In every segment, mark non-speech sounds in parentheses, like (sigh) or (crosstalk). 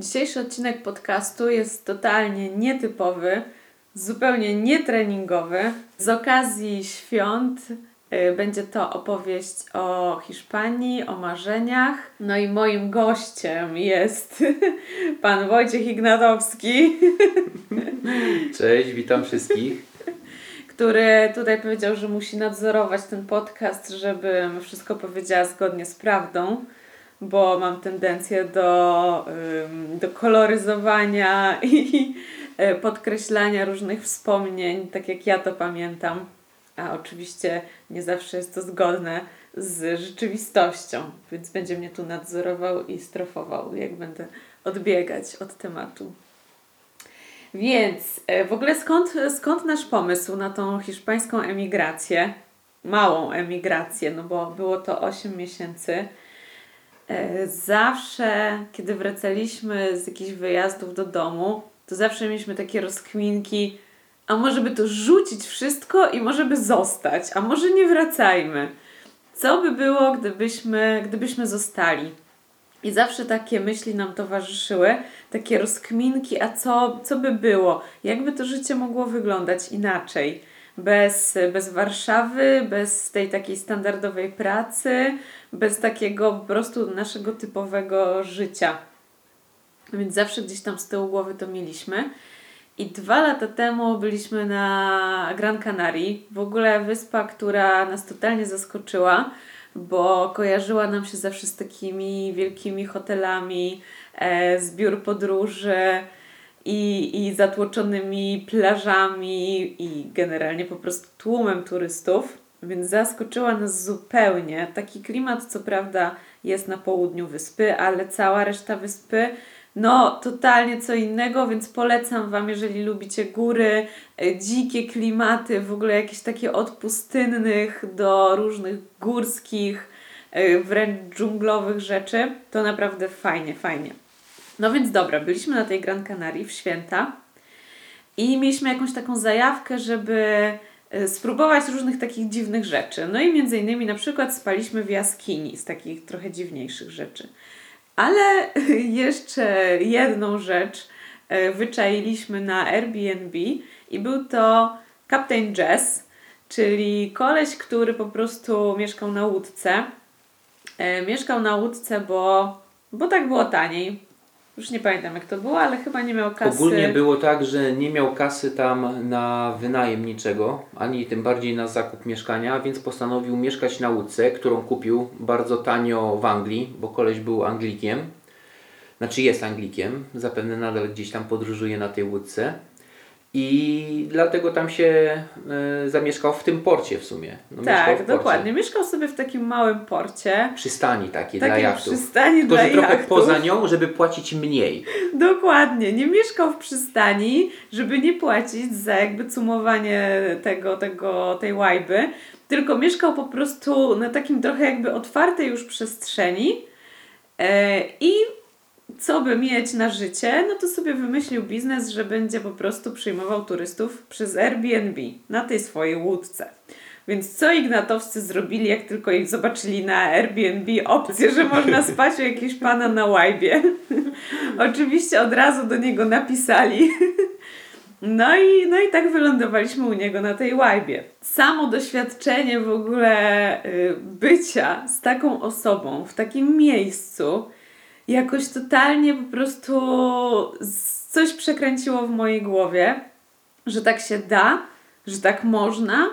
Dzisiejszy odcinek podcastu jest totalnie nietypowy, zupełnie nietreningowy. Z okazji świąt y, będzie to opowieść o Hiszpanii, o marzeniach. No i moim gościem jest (laughs) pan Wojciech Ignatowski, (laughs) Cześć, witam wszystkich. który tutaj powiedział, że musi nadzorować ten podcast, żebym wszystko powiedziała zgodnie z prawdą, bo mam tendencję do, do koloryzowania (laughs) i e, podkreślania różnych wspomnień, tak jak ja to pamiętam. A oczywiście nie zawsze jest to zgodne z rzeczywistością, więc będzie mnie tu nadzorował i strofował, jak będę odbiegać od tematu. Więc e, w ogóle skąd, skąd nasz pomysł na tą hiszpańską emigrację? Małą emigrację, no bo było to 8 miesięcy. E, Zawsze, kiedy wracaliśmy z jakichś wyjazdów do domu, to zawsze mieliśmy takie rozkminki, a może by to rzucić wszystko i może by zostać, a może nie wracajmy. Co by było, gdybyśmy, gdybyśmy zostali? I zawsze takie myśli nam towarzyszyły, takie rozkminki, a co, co by było? Jakby to życie mogło wyglądać inaczej? Bez, bez Warszawy, bez tej takiej standardowej pracy, bez takiego po prostu naszego typowego życia. Więc zawsze gdzieś tam z tyłu głowy to mieliśmy. I dwa lata temu byliśmy na Gran Canaria, w ogóle wyspa, która nas totalnie zaskoczyła, bo kojarzyła nam się zawsze z takimi wielkimi hotelami, e, z biur podróży i, i zatłoczonymi plażami i generalnie po prostu tłumem turystów. Więc zaskoczyła nas zupełnie. Taki klimat, co prawda, jest na południu wyspy, ale cała reszta wyspy no, totalnie co innego, więc polecam Wam, jeżeli lubicie góry, e, dzikie klimaty, w ogóle jakieś takie od pustynnych do różnych górskich, e, wręcz dżunglowych rzeczy, to naprawdę fajnie, fajnie. No więc dobra, byliśmy na tej Gran Canaria w święta i mieliśmy jakąś taką zajawkę, żeby spróbować różnych takich dziwnych rzeczy. No i między innymi na przykład spaliśmy w jaskini z takich trochę dziwniejszych rzeczy. Ale (laughs) jeszcze jedną rzecz e, wyczailiśmy na Airbnb i był to Captain Jazz, czyli koleś, który po prostu mieszkał na łódce. E, Mieszkał na łódce, bo, bo tak było taniej. Już nie pamiętam jak to było, ale chyba nie miał kasy. Ogólnie było tak, że nie miał kasy tam na wynajem niczego, ani tym bardziej na zakup mieszkania, więc postanowił mieszkać na łódce, którą kupił bardzo tanio w Anglii, bo koleś był Anglikiem. Znaczy jest Anglikiem, zapewne nadal gdzieś tam podróżuje na tej łódce. I dlatego tam się e, zamieszkał w tym porcie w sumie. No, mieszkał w Tak, dokładnie. Mieszkał sobie w takim małym porcie. Przystani takiej dla jachtów. przystani Tylko, dla że trochę jachtów. poza nią, żeby płacić mniej. Dokładnie, nie mieszkał w przystani, żeby nie płacić za jakby cumowanie tego, tego, tej łajby, tylko mieszkał po prostu na takim trochę jakby otwartej już przestrzeni e, i co by mieć na życie, no to sobie wymyślił biznes, że będzie po prostu przyjmował turystów przez Airbnb na tej swojej łódce. Więc co Ignatowscy zrobili, jak tylko ich zobaczyli na Airbnb opcję, że można (laughs) spać u jakiegoś pana na łajbie? (laughs) Oczywiście od razu do niego napisali. No i, no i tak wylądowaliśmy u niego na tej łajbie. Samo doświadczenie w ogóle y, bycia z taką osobą w takim miejscu jakoś totalnie po prostu coś przekręciło w mojej głowie, że tak się da, że tak można,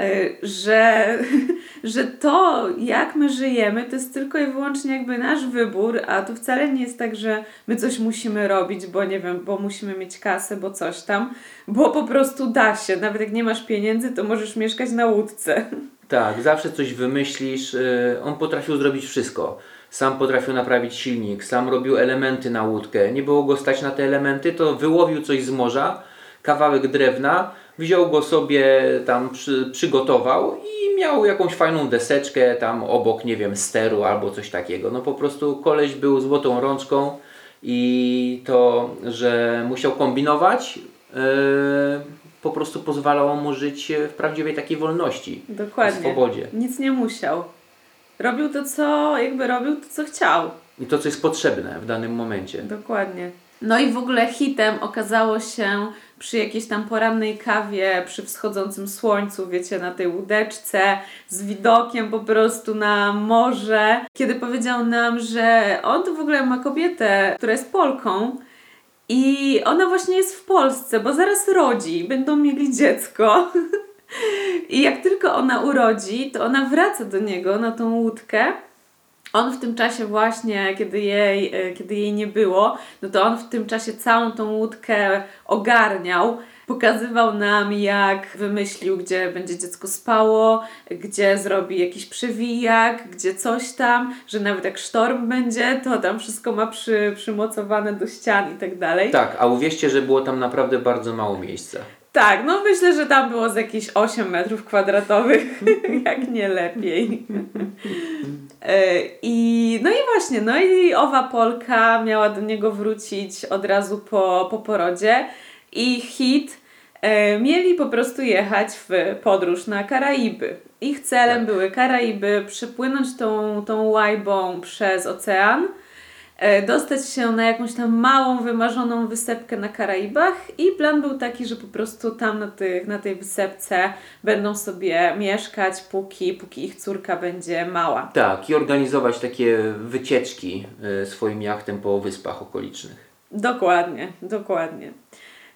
y, że, (laughs) że to, jak my żyjemy, to jest tylko i wyłącznie jakby nasz wybór, a to wcale nie jest tak, że my coś musimy robić, bo nie wiem, bo musimy mieć kasę, bo coś tam, bo po prostu da się. Nawet jak nie masz pieniędzy, to możesz mieszkać na łódce. (laughs) Tak, zawsze coś wymyślisz. y, On potrafił zrobić wszystko. Sam potrafił naprawić silnik, sam robił elementy na łódkę. Nie było go stać na te elementy, to wyłowił coś z morza, kawałek drewna, wziął go sobie tam, przy, przygotował i miał jakąś fajną deseczkę tam obok, nie wiem, steru albo coś takiego. No po prostu koleś był złotą rączką i to, że musiał kombinować, yy, po prostu pozwalało mu żyć w prawdziwej takiej wolności. Dokładnie. W swobodzie. Nic nie musiał. Robił to, co jakby robił to, co chciał. i to, co jest potrzebne w danym momencie. Dokładnie. No i w ogóle hitem okazało się przy jakiejś tam porannej kawie, przy wschodzącym słońcu, wiecie, na tej łódeczce, z widokiem po prostu na morze, kiedy powiedział nam, że on to w ogóle ma kobietę, która jest Polką. I ona właśnie jest w Polsce, bo zaraz rodzi, będą mieli dziecko. (laughs) I jak tylko ona urodzi, to ona wraca do niego na tą łódkę on w tym czasie właśnie, kiedy jej, e, kiedy jej nie było, no to on w tym czasie całą tą łódkę ogarniał. Pokazywał nam, jak wymyślił, gdzie będzie dziecko spało, gdzie zrobi jakiś przewijak, gdzie coś tam, że nawet jak sztorm będzie, to tam wszystko ma przy, przymocowane do ścian i tak dalej. Tak, a uwierzcie, że było tam naprawdę bardzo mało miejsca. Tak, no myślę, że tam było z jakieś 8 metrów kwadratowych, (laughs) jak nie lepiej. E, I no i właśnie, no i owa Polka miała do niego wrócić od razu po, po porodzie i hit e, mieli po prostu jechać w podróż na Karaiby. Ich celem tak. były Karaiby, przepłynąć tą, tą łajbą przez ocean dostać się na jakąś tam małą, wymarzoną wysepkę na Karaibach i plan był taki, że po prostu tam na, tych, na tej wysepce będą sobie mieszkać, póki, póki ich córka będzie mała. Tak, i organizować takie wycieczki e, swoim jachtem po wyspach okolicznych. Dokładnie, dokładnie.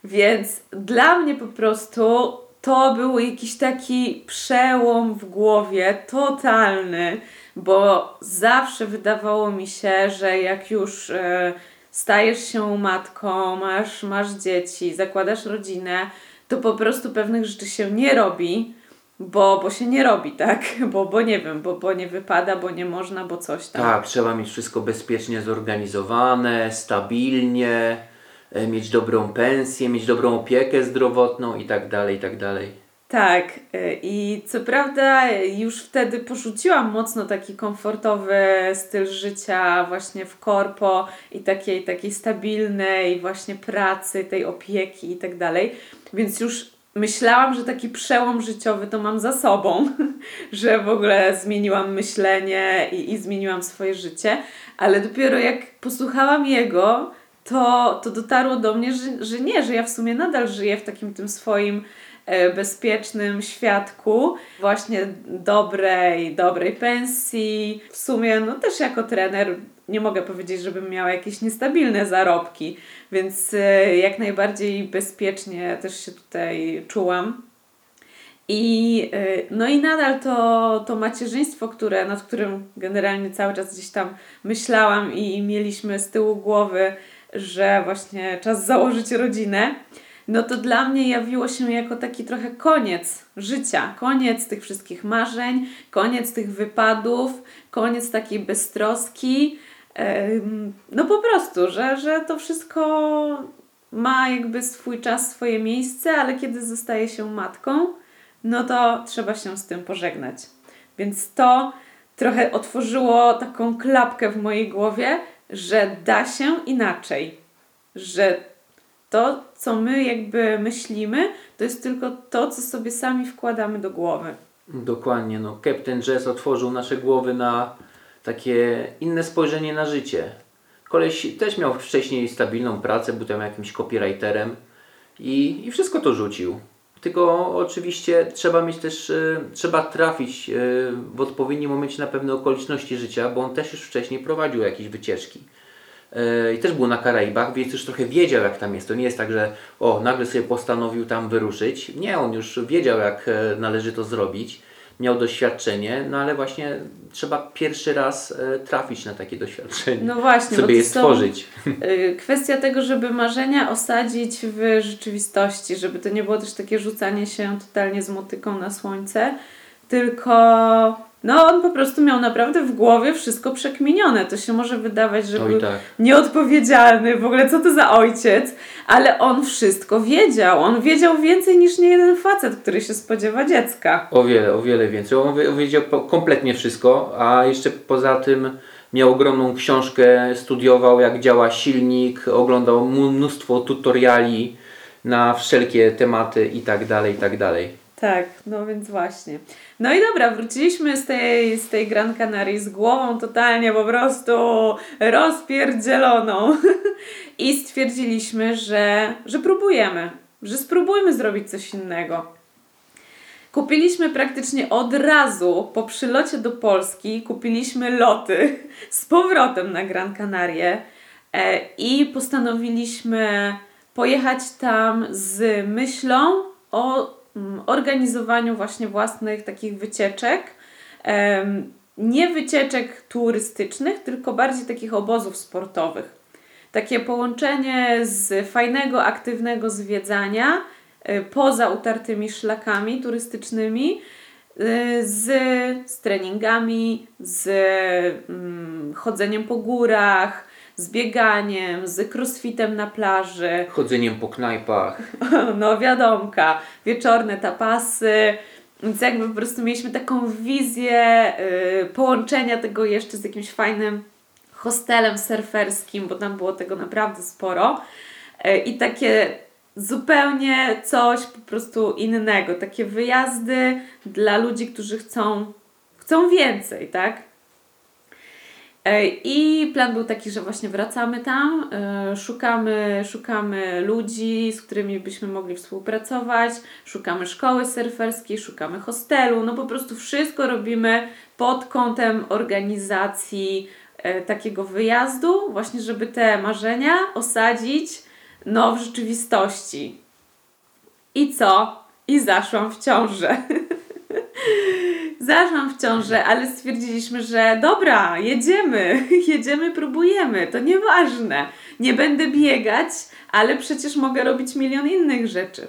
Więc dla mnie po prostu to był jakiś taki przełom w głowie totalny bo zawsze wydawało mi się, że jak już e, stajesz się matką, masz, masz dzieci, zakładasz rodzinę, to po prostu pewnych rzeczy się nie robi, bo, bo się nie robi, tak? (laughs) Bo, bo nie wiem, bo, bo nie wypada, bo nie można, bo coś tam. Tak, trzeba mieć wszystko bezpiecznie zorganizowane, stabilnie, e, mieć dobrą pensję, mieć dobrą opiekę zdrowotną i tak dalej, i tak dalej. Tak, y, i co prawda już wtedy porzuciłam mocno taki komfortowy styl życia właśnie w korpo i takiej, takiej stabilnej właśnie pracy, tej opieki i tak dalej, więc już myślałam, że taki przełom życiowy to mam za sobą, (laughs) że w ogóle zmieniłam myślenie i, i zmieniłam swoje życie, ale dopiero jak posłuchałam jego, to, to dotarło do mnie, że, że nie, że ja w sumie nadal żyję w takim tym swoim E, bezpiecznym świadku właśnie dobrej, dobrej pensji. W sumie no też jako trener nie mogę powiedzieć, żebym miała jakieś niestabilne zarobki, więc e, jak najbardziej bezpiecznie też się tutaj czułam. I, e, no i nadal to, to macierzyństwo, które, nad którym generalnie cały czas gdzieś tam myślałam i mieliśmy z tyłu głowy, że właśnie czas założyć rodzinę no to dla mnie jawiło się jako taki trochę koniec życia, koniec tych wszystkich marzeń, koniec tych wypadów, koniec takiej beztroski. No po prostu, że, że to wszystko ma jakby swój czas, swoje miejsce, ale kiedy zostaje się matką, no to trzeba się z tym pożegnać. Więc to trochę otworzyło taką klapkę w mojej głowie, że da się inaczej, że to, co my jakby myślimy, to jest tylko to, co sobie sami wkładamy do głowy. Dokładnie, no Captain Jazz otworzył nasze głowy na takie inne spojrzenie na życie. Koleś też miał wcześniej stabilną pracę, był tam jakimś copywriterem i, i wszystko to rzucił. Tylko oczywiście trzeba mieć też, y, trzeba trafić y, w odpowiednim momencie na pewne okoliczności życia, bo on też już wcześniej prowadził jakieś wycieczki. E, i też był na Karaibach, więc już trochę wiedział jak tam jest. To nie jest tak, że o, nagle sobie postanowił tam wyruszyć. Nie, on już wiedział jak e, należy to zrobić. Miał doświadczenie, no ale właśnie trzeba pierwszy raz e, trafić na takie doświadczenie. No właśnie, sobie je stworzyć. Kwestia tego, żeby marzenia osadzić w rzeczywistości, żeby to nie było też takie rzucanie się totalnie z motyką na słońce, tylko no, on po prostu miał naprawdę w głowie wszystko przekminione. To się może wydawać, że był tak. nieodpowiedzialny, w ogóle co to za ojciec, ale on wszystko wiedział. On wiedział więcej niż nie jeden facet, który się spodziewa dziecka. O wiele, o wiele więcej. On wiedział kompletnie wszystko, a jeszcze poza tym miał ogromną książkę, studiował jak działa silnik, oglądał mnóstwo tutoriali na wszelkie tematy i tak dalej, i tak dalej. Tak, no więc właśnie. No i dobra, wróciliśmy z tej, z tej Gran Canaria z głową totalnie po prostu rozpierdzieloną (laughs) i stwierdziliśmy, że, że próbujemy, że spróbujmy zrobić coś innego. Kupiliśmy praktycznie od razu po przylocie do Polski, kupiliśmy loty (laughs) z powrotem na Gran Canaria e, i postanowiliśmy pojechać tam z myślą o organizowaniu właśnie własnych takich wycieczek. Nie wycieczek turystycznych, tylko bardziej takich obozów sportowych. Takie połączenie z fajnego, aktywnego zwiedzania Y, poza utartymi szlakami turystycznymi, y, z, z treningami, z mm, chodzeniem po górach, z bieganiem, z crossfitem na plaży. Chodzeniem po knajpach. (laughs) No wiadomka, wieczorne tapasy. Więc jakby po prostu mieliśmy taką wizję y, połączenia tego jeszcze z jakimś fajnym hostelem surferskim, bo tam było tego naprawdę sporo. Y, I takie zupełnie coś po prostu innego. Takie wyjazdy dla ludzi, którzy chcą, chcą więcej, tak? E, I plan był taki, że właśnie wracamy tam, e, szukamy, szukamy ludzi, z którymi byśmy mogli współpracować, szukamy szkoły surferskiej, szukamy hostelu, no po prostu wszystko robimy pod kątem organizacji e, takiego wyjazdu, właśnie żeby te marzenia osadzić no w rzeczywistości. I co? I zaszłam w ciążę. (laughs) zaszłam w ciążę, ale stwierdziliśmy, że dobra, jedziemy, (laughs) jedziemy, próbujemy, to nieważne. Nie będę biegać, ale przecież mogę robić milion innych rzeczy.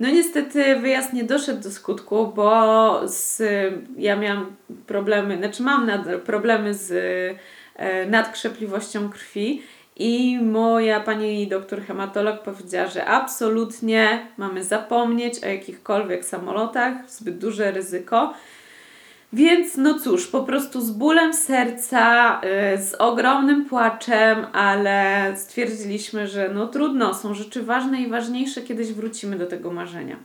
No niestety wyjazd nie doszedł do skutku, bo z, ja miałam problemy, znaczy mam problemy z e, nadkrzepliwością krwi i moja pani doktor hematolog powiedziała, że absolutnie mamy zapomnieć o jakichkolwiek samolotach, zbyt duże ryzyko. Więc no cóż, po prostu z bólem serca, yy, z ogromnym płaczem, ale stwierdziliśmy, że no trudno, są rzeczy ważne i ważniejsze, kiedyś wrócimy do tego marzenia.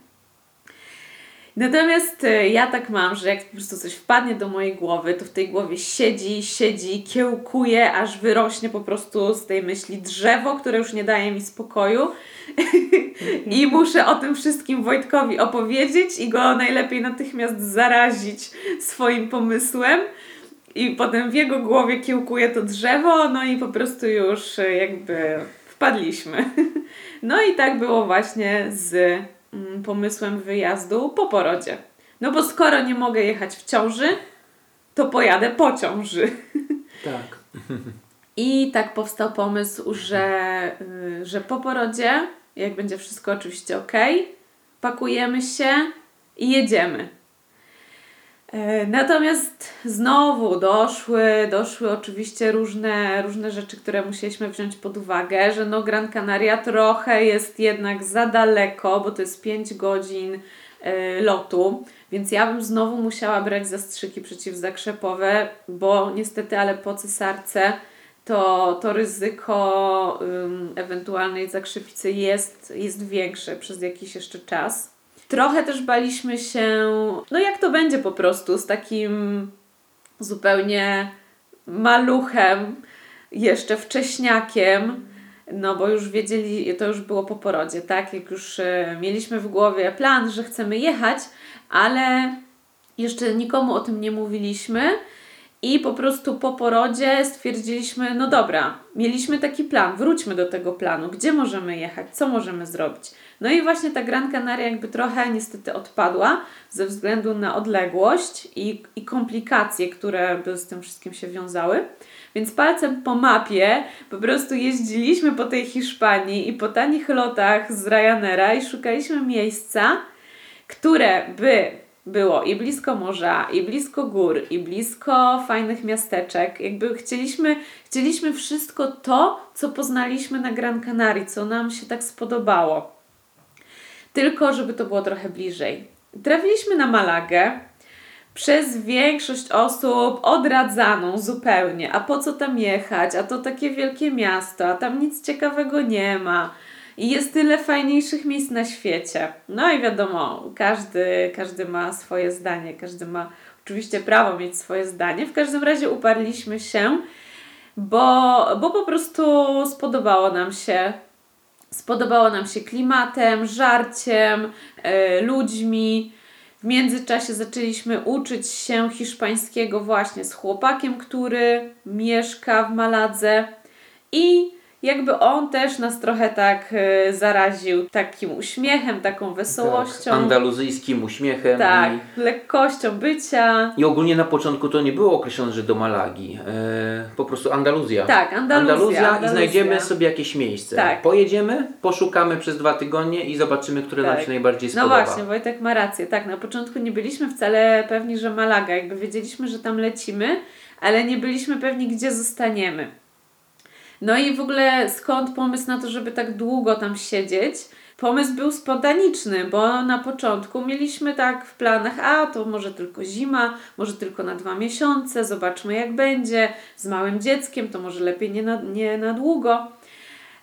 Natomiast e, ja tak mam, że jak po prostu coś wpadnie do mojej głowy, to w tej głowie siedzi, siedzi, kiełkuje, aż wyrośnie po prostu z tej myśli drzewo, które już nie daje mi spokoju. (laughs) I muszę o tym wszystkim Wojtkowi opowiedzieć i go najlepiej natychmiast zarazić swoim pomysłem. I potem w jego głowie kiełkuje to drzewo, no i po prostu już e, jakby wpadliśmy. (laughs) No i tak było właśnie z pomysłem wyjazdu po porodzie. No bo skoro nie mogę jechać w ciąży, to pojadę po ciąży. (laughs) Tak. I tak powstał pomysł, że, y, że po porodzie, jak będzie wszystko oczywiście ok, pakujemy się i jedziemy. E, natomiast znowu doszły, doszły oczywiście różne, różne rzeczy, które musieliśmy wziąć pod uwagę, że no Gran Canaria trochę jest jednak za daleko, bo to jest 5 godzin y, lotu, więc ja bym znowu musiała brać zastrzyki przeciwzakrzepowe, bo niestety, ale po cesarce to, to ryzyko ewentualnej zakrzepicy jest, jest większe przez jakiś jeszcze czas. Trochę też baliśmy się, no jak to będzie po prostu z takim zupełnie maluchem, jeszcze wcześniakiem, no bo już wiedzieli, to już było po porodzie, tak? Jak już e, mieliśmy w głowie plan, że chcemy jechać, ale jeszcze nikomu o tym nie mówiliśmy. I po prostu po porodzie stwierdziliśmy, no dobra, mieliśmy taki plan, wróćmy do tego planu, gdzie możemy jechać, co możemy zrobić. No i właśnie ta Gran Canaria jakby trochę niestety odpadła ze względu na odległość i, i komplikacje, które z tym wszystkim się wiązały. Więc palcem po mapie po prostu jeździliśmy po tej Hiszpanii i po tanich lotach z Ryanaira i szukaliśmy miejsca, które by było i blisko morza, i blisko gór, i blisko fajnych miasteczek. Jakby chcieliśmy, chcieliśmy wszystko to, co poznaliśmy na Gran Canaria, co nam się tak spodobało. Tylko, żeby to było trochę bliżej. Trafiliśmy na Malagę, przez większość osób odradzaną zupełnie. A po co tam jechać? A to takie wielkie miasto, a tam nic ciekawego nie ma. I jest tyle fajniejszych miejsc na świecie. No i wiadomo, każdy, każdy ma swoje zdanie, każdy ma oczywiście prawo mieć swoje zdanie. W każdym razie uparliśmy się, bo, bo po prostu spodobało nam się. Spodobało nam się klimatem, żarciem, yy, ludźmi. W międzyczasie zaczęliśmy uczyć się hiszpańskiego właśnie z chłopakiem, który mieszka w Maladze i jakby on też nas trochę tak y, zaraził takim uśmiechem, taką wesołością. Tak, andaluzyjskim uśmiechem. Tak, I, lekkością bycia. I ogólnie na początku to nie było określone, że do Malagi. E, po prostu Andaluzja. Tak, Andaluzja, Andaluzja, Andaluzja. i znajdziemy sobie jakieś miejsce. Tak. Pojedziemy, poszukamy przez dwa tygodnie i zobaczymy, które nam Tak. się najbardziej No spodoba. właśnie, Wojtek ma rację. Tak, na początku nie byliśmy wcale pewni, że Malaga. Jakby wiedzieliśmy, że tam lecimy, ale nie byliśmy pewni, gdzie zostaniemy. No i w ogóle skąd pomysł na to, żeby tak długo tam siedzieć? Pomysł był spontaniczny, bo na początku mieliśmy tak w planach, a to może tylko zima, może tylko na dwa miesiące, zobaczmy jak będzie. Z małym dzieckiem to może lepiej nie na, nie na długo.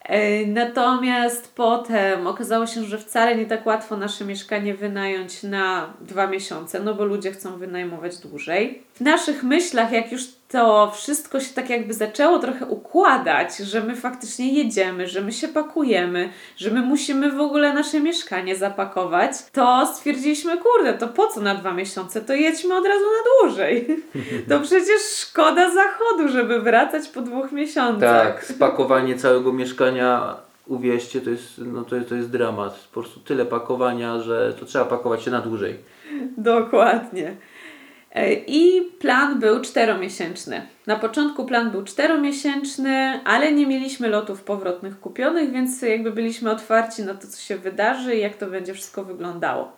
E, Natomiast potem okazało się, że wcale nie tak łatwo nasze mieszkanie wynająć na dwa miesiące, no bo ludzie chcą wynajmować dłużej. W naszych myślach, jak już to wszystko się tak jakby zaczęło trochę układać, że my faktycznie jedziemy, że my się pakujemy, że my musimy w ogóle nasze mieszkanie zapakować, to stwierdziliśmy, kurde, to po co na dwa miesiące? To jedźmy od razu na dłużej. (laughs) To przecież szkoda zachodu, żeby wracać po dwóch miesiącach. Tak, spakowanie całego mieszkania, uwierzcie, to jest, no to, jest, to jest dramat. Po prostu tyle pakowania, że to trzeba pakować się na dłużej. Dokładnie. E, I plan był czteromiesięczny. Na początku plan był czteromiesięczny, ale nie mieliśmy lotów powrotnych kupionych, więc jakby byliśmy otwarci na to, co się wydarzy i jak to będzie wszystko wyglądało.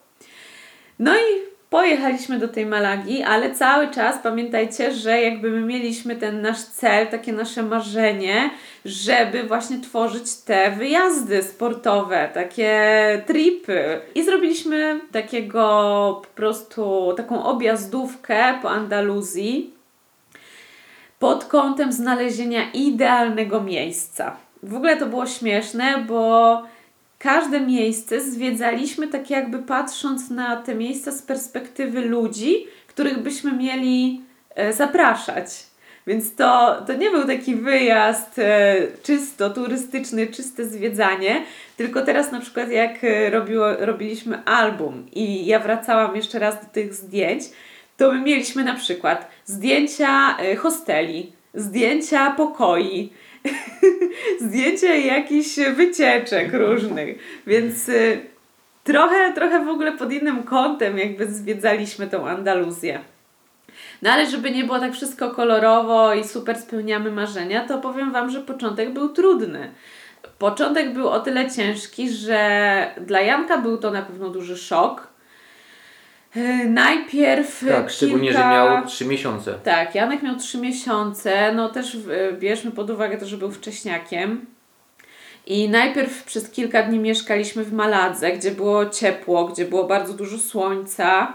No i pojechaliśmy do tej Malagi, ale cały czas pamiętajcie, że jakby my mieliśmy ten nasz cel, takie nasze marzenie, żeby właśnie tworzyć te wyjazdy sportowe, takie tripy. I zrobiliśmy takiego po prostu taką objazdówkę po Andaluzji pod kątem znalezienia idealnego miejsca. W ogóle to było śmieszne, bo każde miejsce zwiedzaliśmy tak jakby patrząc na te miejsca z perspektywy ludzi, których byśmy mieli e, zapraszać. Więc to, to nie był taki wyjazd e, czysto turystyczny, czyste zwiedzanie, tylko teraz na przykład jak e, robiło, robiliśmy album i ja wracałam jeszcze raz do tych zdjęć, to my mieliśmy na przykład zdjęcia hosteli, zdjęcia pokoi, (laughs) zdjęcia jakichś wycieczek różnych, więc y, trochę, trochę w ogóle pod innym kątem jakby zwiedzaliśmy tą Andaluzję. No ale żeby nie było tak wszystko kolorowo i super spełniamy marzenia, to powiem Wam, że początek był trudny. Początek był o tyle ciężki, że dla Janka był to na pewno duży szok. Y, Najpierw Tak, szczególnie, kilka... że miał trzy miesiące. Tak, Janek miał trzy miesiące, no też y, bierzmy pod uwagę to, że był wcześniakiem. I najpierw przez kilka dni mieszkaliśmy w Maladze, gdzie było ciepło, gdzie było bardzo dużo słońca.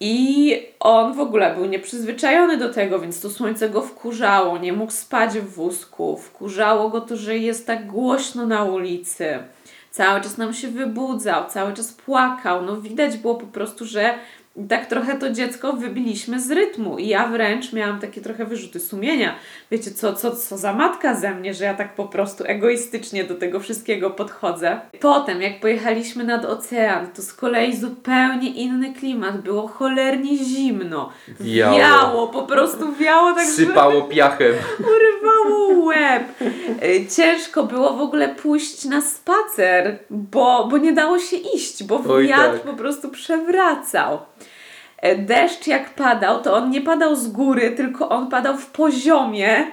I on w ogóle był nieprzyzwyczajony do tego, więc to słońce go wkurzało, nie mógł spać w wózku, wkurzało go to, że jest tak głośno na ulicy. Cały czas nam się wybudzał, cały czas płakał. No widać było po prostu, że tak trochę to dziecko wybiliśmy z rytmu i ja wręcz miałam takie trochę wyrzuty sumienia. Wiecie, co, co, co za matka ze mnie, że ja tak po prostu egoistycznie do tego wszystkiego podchodzę. Potem, jak pojechaliśmy nad ocean, to z kolei zupełnie inny klimat. Było cholernie zimno. Wiało. Wiało, po prostu wiało tak, Sypało piachem. urywało łeb. Y, Ciężko było w ogóle pójść na spacer, bo, bo nie dało się iść, bo Oj, wiatr tak. po prostu przewracał. E, Deszcz jak padał, to on nie padał z góry, tylko on padał w poziomie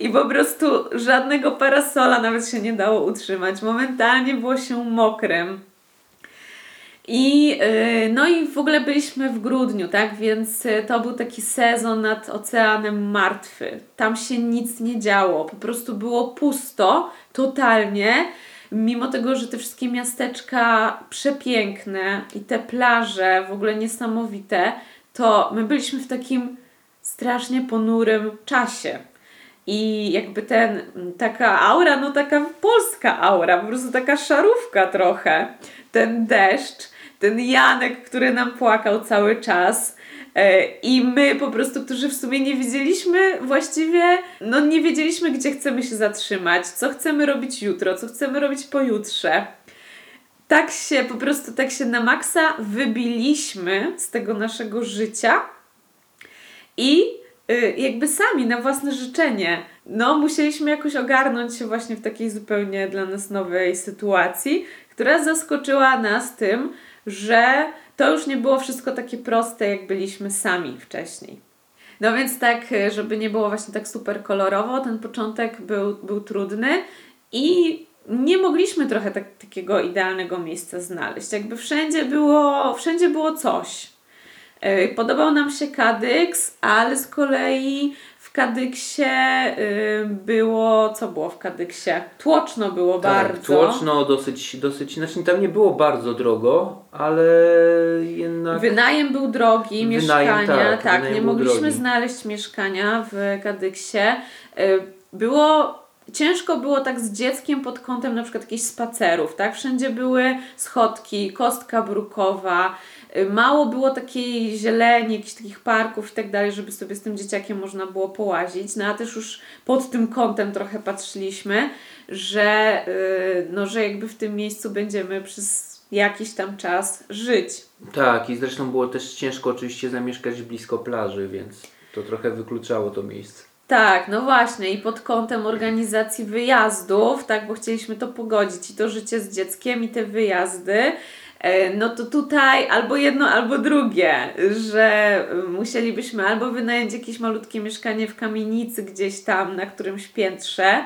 i po prostu żadnego parasola nawet się nie dało utrzymać. Momentalnie było się mokrym. I, yy, no i w ogóle byliśmy w grudniu, tak? Więc y, to był taki sezon nad oceanem martwy. Tam się nic nie działo, po prostu było pusto, totalnie. Mimo tego, że te wszystkie miasteczka przepiękne i te plaże w ogóle niesamowite, to my byliśmy w takim strasznie ponurym czasie. I jakby ten, taka aura, no taka polska aura, po prostu taka szarówka trochę. Ten deszcz, ten Janek, który nam płakał cały czas. E, I my po prostu, którzy w sumie nie wiedzieliśmy właściwie, no nie wiedzieliśmy, gdzie chcemy się zatrzymać, co chcemy robić jutro, co chcemy robić pojutrze. Tak się, po prostu tak się na maksa wybiliśmy z tego naszego życia i y, jakby sami na własne życzenie. No, musieliśmy jakoś ogarnąć się właśnie w takiej zupełnie dla nas nowej sytuacji, która zaskoczyła nas tym, że to już nie było wszystko takie proste, jak byliśmy sami wcześniej. No więc tak, żeby nie było właśnie tak super kolorowo, ten początek był, był trudny i nie mogliśmy trochę tak, takiego idealnego miejsca znaleźć. Jakby wszędzie było, wszędzie było coś. E, podobał nam się Kadyks, ale z kolei Kadyksie y, było, co było w Kadyksie? Tłoczno było tak, bardzo. Tłoczno dosyć, dosyć, znaczy tam nie było bardzo drogo, ale jednak... Wynajem był drogi, wynajem, mieszkania, tak, tak nie mogliśmy drogi. znaleźć mieszkania w Kadyksie. Y, było ciężko było tak z dzieckiem pod kątem na przykład jakichś spacerów, tak? Wszędzie były schodki, kostka brukowa, mało było takiej zieleni, jakichś takich parków i tak dalej, żeby sobie z tym dzieciakiem można było połazić, no a też już pod tym kątem trochę patrzyliśmy, że, yy, no, że jakby w tym miejscu będziemy przez jakiś tam czas żyć. Tak i zresztą było też ciężko oczywiście zamieszkać blisko plaży, więc to trochę wykluczało to miejsce. Tak, no właśnie i pod kątem organizacji wyjazdów, tak, bo chcieliśmy to pogodzić i to życie z dzieckiem i te wyjazdy, no to tutaj albo jedno, albo drugie, że musielibyśmy albo wynająć jakieś malutkie mieszkanie w kamienicy gdzieś tam na którymś piętrze,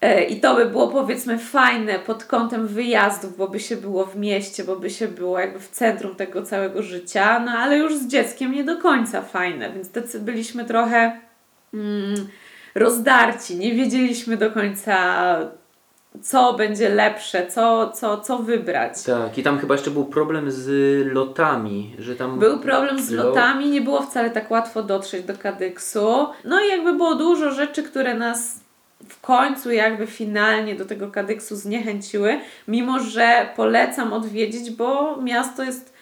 e, i to by było powiedzmy fajne pod kątem wyjazdów, bo by się było w mieście, bo by się było jakby w centrum tego całego życia, no ale już z dzieckiem nie do końca fajne, więc tacy byliśmy trochę mm, rozdarci, nie wiedzieliśmy do końca, co będzie lepsze, co, co, co wybrać. Tak, i tam chyba jeszcze był problem z lotami, że tam... Był problem z lotami, nie było wcale tak łatwo dotrzeć do Kadyksu. No i jakby było dużo rzeczy, które nas w końcu jakby finalnie do tego Kadyksu zniechęciły, mimo że polecam odwiedzić, bo miasto jest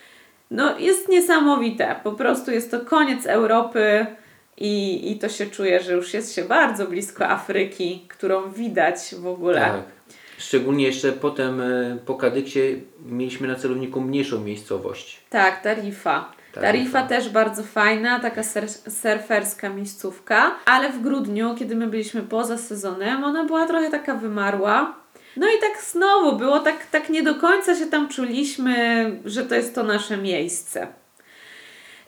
no jest niesamowite. Po prostu jest to koniec Europy i, i to się czuje, że już jest się bardzo blisko Afryki, którą widać w ogóle. Tak. Szczególnie jeszcze potem e, po Kadyksie mieliśmy na celowniku mniejszą miejscowość. Tak, Tarifa. Tarifa, Tarifa też bardzo fajna, taka ser surferska miejscówka, ale w grudniu, kiedy my byliśmy poza sezonem, ona była trochę taka wymarła. No i tak znowu było, tak, tak nie do końca się tam czuliśmy, że to jest to nasze miejsce.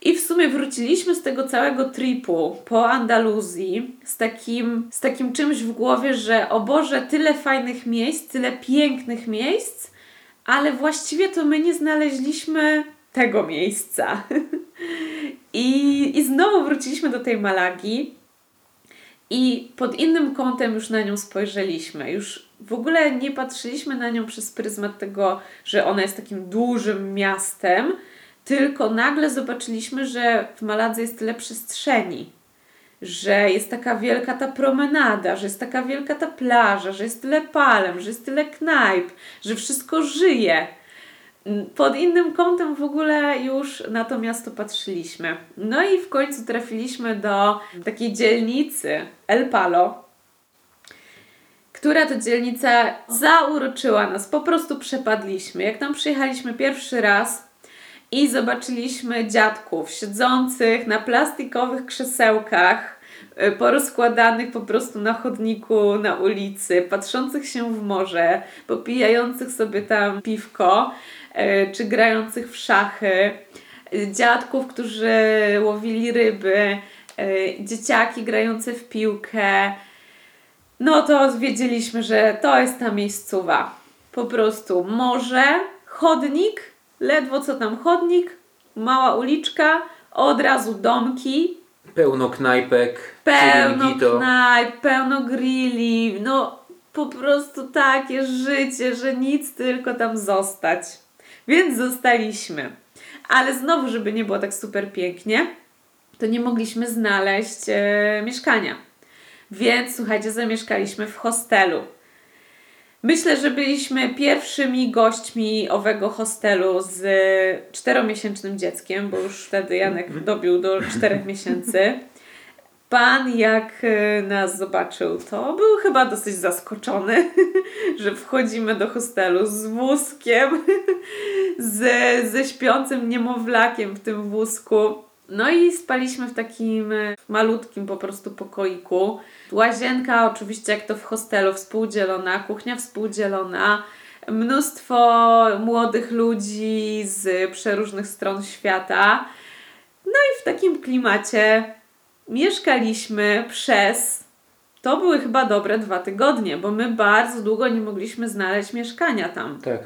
I w sumie wróciliśmy z tego całego tripu po Andaluzji z takim, z takim czymś w głowie, że o Boże, tyle fajnych miejsc, tyle pięknych miejsc, ale właściwie to my nie znaleźliśmy tego miejsca. (laughs) I, I znowu wróciliśmy do tej Malagi i pod innym kątem już na nią spojrzeliśmy. Już w ogóle nie patrzyliśmy na nią przez pryzmat tego, że ona jest takim dużym miastem, tylko nagle zobaczyliśmy, że w Maladze jest tyle przestrzeni, że jest taka wielka ta promenada, że jest taka wielka ta plaża, że jest tyle palem, że jest tyle knajp, że wszystko żyje. Pod innym kątem w ogóle już na to miasto patrzyliśmy. No i w końcu trafiliśmy do takiej dzielnicy El Palo, która to dzielnica zauroczyła nas. Po prostu przepadliśmy. Jak tam przyjechaliśmy pierwszy raz, i zobaczyliśmy dziadków siedzących na plastikowych krzesełkach, e, porozkładanych po prostu na chodniku, na ulicy, patrzących się w morze, popijających sobie tam piwko, e, czy grających w szachy, dziadków, którzy łowili ryby, dzieciaki grające w piłkę. No to wiedzieliśmy, że to jest ta miejscowa. Po prostu morze, chodnik, ledwo co tam chodnik, mała uliczka, od razu domki. Pełno knajpek. Pełno knajp, pełno grilli. No po prostu takie życie, że nic tylko tam zostać. Więc zostaliśmy. Ale znowu, żeby nie było tak super pięknie, to nie mogliśmy znaleźć e, mieszkania. Więc słuchajcie, zamieszkaliśmy w hostelu. Myślę, że byliśmy pierwszymi gośćmi owego hostelu z czteromiesięcznym dzieckiem, bo już wtedy Janek dobił do czterech miesięcy. Pan, jak e, nas zobaczył, to był chyba dosyć zaskoczony, (laughs) że wchodzimy do hostelu z wózkiem, (laughs) ze, ze śpiącym niemowlakiem w tym wózku. No i spaliśmy w takim e, malutkim po prostu pokoiku. Łazienka oczywiście jak to w hostelu współdzielona, kuchnia współdzielona, mnóstwo młodych ludzi z przeróżnych stron świata. No i w takim klimacie mieszkaliśmy przez to były chyba dobre dwa tygodnie, bo my bardzo długo nie mogliśmy znaleźć mieszkania tam. Tak.